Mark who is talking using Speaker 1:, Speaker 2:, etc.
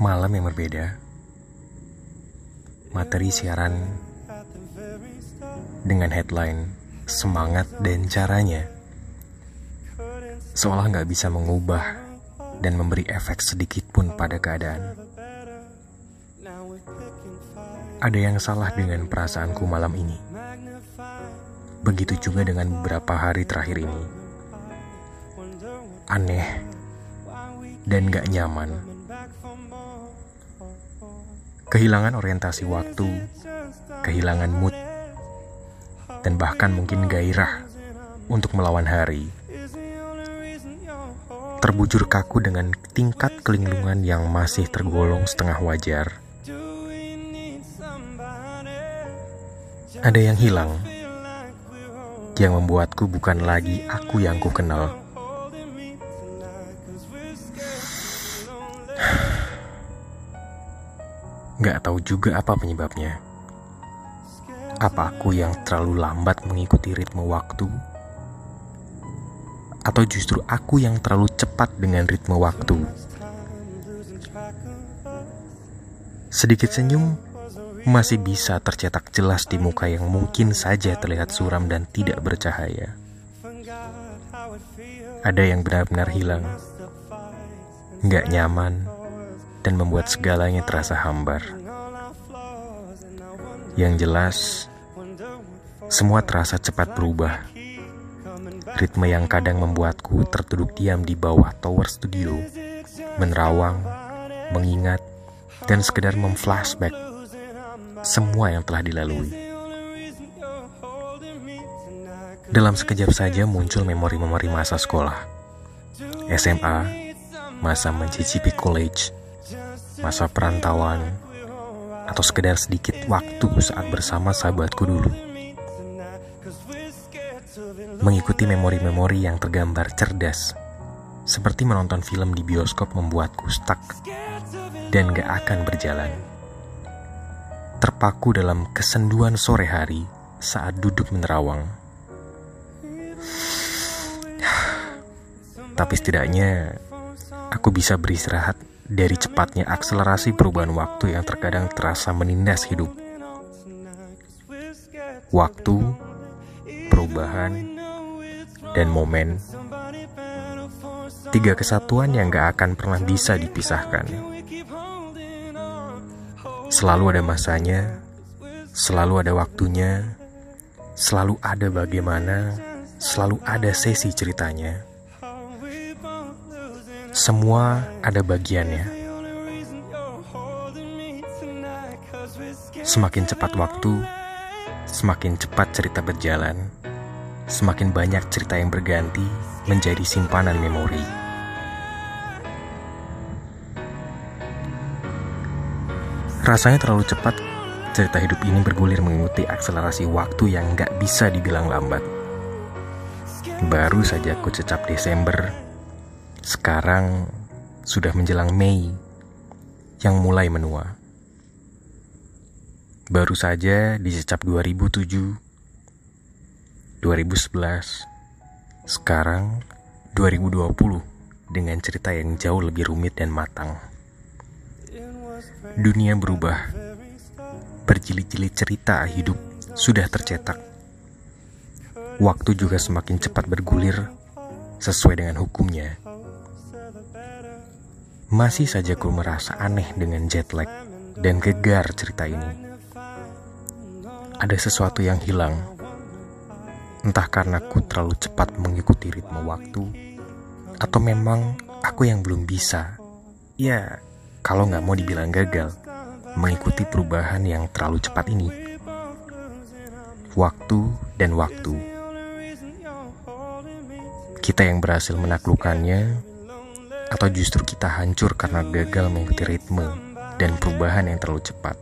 Speaker 1: malam yang berbeda, materi siaran dengan headline semangat dan caranya seolah nggak bisa mengubah dan memberi efek sedikit pun pada keadaan. Ada yang salah dengan perasaanku malam ini. Begitu juga dengan beberapa hari terakhir ini. Aneh dan gak nyaman. Kehilangan orientasi waktu, kehilangan mood, dan bahkan mungkin gairah untuk melawan hari. Terbujur kaku dengan tingkat kelinglungan yang masih tergolong setengah wajar. Ada yang hilang, yang membuatku bukan lagi aku yang ku kenal. Gak tahu juga apa penyebabnya. Apa aku yang terlalu lambat mengikuti ritme waktu? Atau justru aku yang terlalu cepat dengan ritme waktu? Sedikit senyum masih bisa tercetak jelas di muka yang mungkin saja terlihat suram dan tidak bercahaya. Ada yang benar-benar hilang, nggak nyaman, dan membuat segalanya terasa hambar. Yang jelas, semua terasa cepat berubah. Ritme yang kadang membuatku terduduk diam di bawah tower studio, menerawang, mengingat, dan sekedar memflashback semua yang telah dilalui. Dalam sekejap saja muncul memori-memori masa sekolah, SMA, masa mencicipi college, masa perantauan, atau sekedar sedikit waktu saat bersama sahabatku dulu. Mengikuti memori-memori yang tergambar cerdas, seperti menonton film di bioskop membuatku stuck dan gak akan berjalan. Terpaku dalam kesenduan sore hari saat duduk menerawang. Tapi setidaknya aku bisa beristirahat dari cepatnya akselerasi perubahan waktu yang terkadang terasa menindas hidup. Waktu, perubahan, dan momen. Tiga kesatuan yang gak akan pernah bisa dipisahkan. Selalu ada masanya, selalu ada waktunya, selalu ada bagaimana, selalu ada sesi ceritanya. Semua ada bagiannya. Semakin cepat waktu, semakin cepat cerita berjalan, semakin banyak cerita yang berganti menjadi simpanan memori. Rasanya terlalu cepat cerita hidup ini bergulir mengikuti akselerasi waktu yang gak bisa dibilang lambat. Baru saja aku cecap Desember sekarang sudah menjelang Mei yang mulai menua. Baru saja dicecap 2007, 2011, sekarang 2020 dengan cerita yang jauh lebih rumit dan matang. Dunia berubah, berjilid-jilid cerita hidup sudah tercetak. Waktu juga semakin cepat bergulir sesuai dengan hukumnya. Masih saja ku merasa aneh dengan jet lag dan gegar cerita ini. Ada sesuatu yang hilang. Entah karena ku terlalu cepat mengikuti ritme waktu, atau memang aku yang belum bisa. Ya, kalau nggak mau dibilang gagal, mengikuti perubahan yang terlalu cepat ini. Waktu dan waktu. Kita yang berhasil menaklukkannya atau justru kita hancur karena gagal mengikuti ritme dan perubahan yang terlalu cepat.